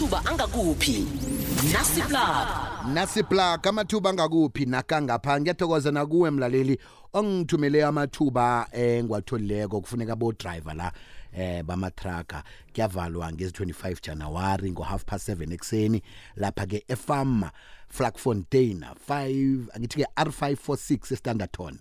amathuba angakuphi? Nasiplab nasiplug amathuba angakuphi? Nakangapha ngiyathokoza nakuwe mlaleli ongithumele amathuba eh ngiwatholileko kufuneka bo-driver la eh bamatraka kuyavalwa ngezi-25 januwari ngo-half past 7 ekuseni. Lapha-ke efam flagfontein 5 angithi-ke r546 estanderton.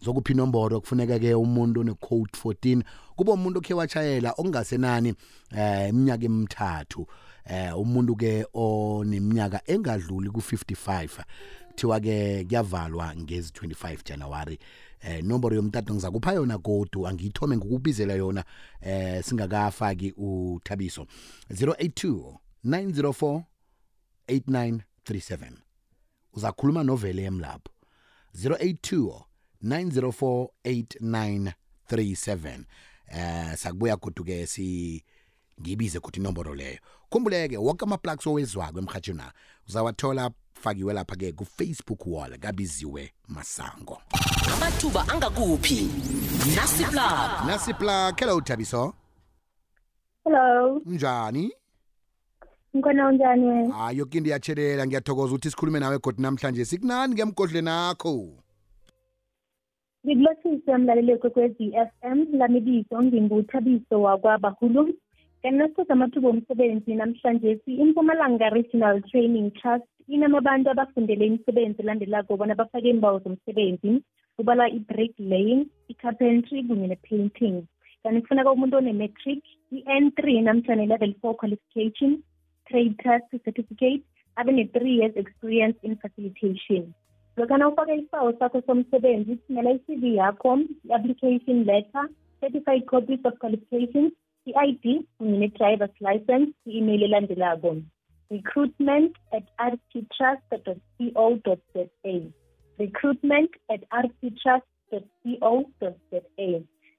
Zokuphi inomboro kufuneka-ke umuntu one-code 14 kube umuntu okhe washayela okungasenani eh iminyaka emithathu. Eh umuntu ke oneminyaka engadluli ku55 thiwa ke kuyavalwa ngezi 25 January. Eh nomboro yomtato ngizakupha yona godu angiyithome ngokubizela yona eh singakafaki uthabiso. 082 904 8937 uzakhuluma novele emlapho 082 904 8937 eh sakubuya goduke si ngibize kuthi inomboro leyo. Khumbuleke wonke ama-plugs owezwako emhathweni na uzawathola fakiwe lapha-ke ku-facebook wall kabiziwe masango. Amathuba angakuphi? Nasiplab nasipla khela uthabiso Hello, njani ngikhona unjani? Wena? hayi yoke into iyatshelela ngiyathokoza ukuthi sikhulume nawe godi namhlanje. Sikunani ngemgodleni nakho Ngikulotshise mlaleli kwekwezi FM lami bizo nginguthabiso wakwabahulu. Kanti nasiqeda amathuba omsebenzi namhlanje i-Mpumalanga Regional Training Trust. Inamabantu abafundele imisebenzi elandelako bona bafake iimbawo zomsebenzi. Kubala i-brick laying i-carpentry kunye ne-painting. Kanti kufuneka umuntu one-matric i-n three namhlanje level four qualification trade test certificate abe ne-three years experience in facilitation. Lokana ufake isibawo sakho somsebenzi thumela i-cv yakho i-application letter certified copies of qualifications i-id kunye ne-drivers license i-email elandelako. Recruitment at rttrust.co.za recruitment at rttrust.co.za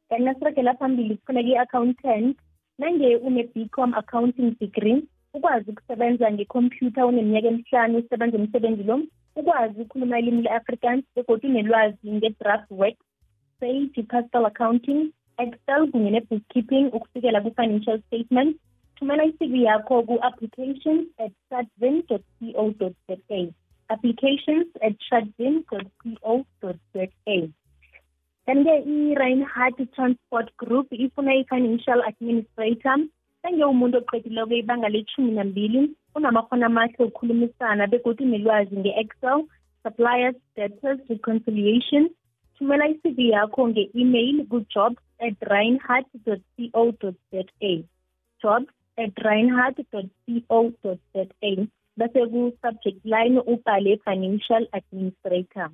kanti nasiragela phambili kufuneka i-accountant. Nange une-bcom accounting degree ukwazi ukusebenza ngekhompyutha uneminyaka emihlanu usebenza umsebenzi lo ukwazi ukukhuluma ilimi le-afrikaans begodwa unelwazi nge-draft work sage pascal accounting excel kunye ne-bookkeeping ukufikela ku-financial statement thumela i-cv yakho ku-applications at shadvin co za. Applications at shadvin co za. Kanti-ke i-reinhard transport group ifuna i-financial administrator senge umuntu oqedileko ibanga lethumi nambili unamakhono amahle okukhulumisana begodwa unelwazi nge-excel suppliers debtors reconciliation. Thumela i-cv yakho nge-email ku-jobs at reinhard co za. jobs at reinhard co za. Bese ku-subject line ubhale financial administrator.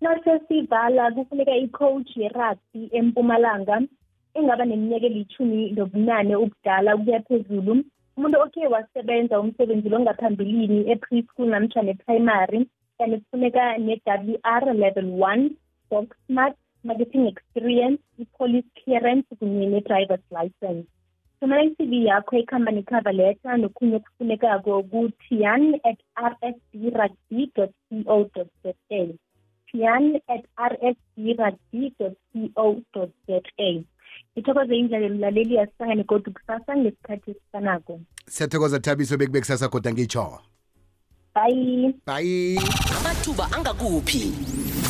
Nase sivala kufuneka i-coach ye-rugby empumalanga. Engaba neminyaka elithumi nobunane ubudala ukuya phezulu. Umuntu okhe wasebenza umsebenzi lo ngaphambilini e-preschool namtshana e-primary kanti kufuneka ne-w r level one box smart marketing experience i-police clearance kunye ne-drivers license. Thumela i-cv yakho ekhamba ne-cover letter nokhunye okufunekako ku-tian at rsd rugby co za tian at rsd rugby co za ngithokoze indlela mlaleli asihlangane kodwa kusasa ngesikhathi esifanako siyathokoza thabiso bekube kusasa kodwa ngitsho bye. Bye. Amathuba angakuphi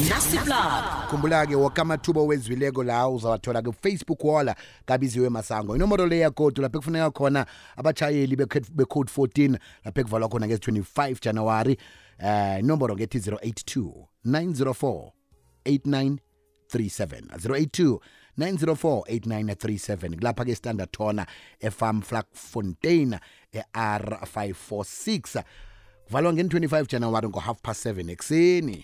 nasiplab khumbula-ke woke amathuba owezwileko la uzawathola kufacebook walla wall kabiziwe masango. Inomoro le yagodu lapho kufuneka khona abatshayeli becode 14 lapho ekuvalwa khona ngezi-25 januwari eh inomboro ngethi 082 904 8937 082 904 8937 kulapha ke standard tona efarm flagfontein e-r546 kuvalwa ngeni-25 januwari ngo-half past 7 ekuseni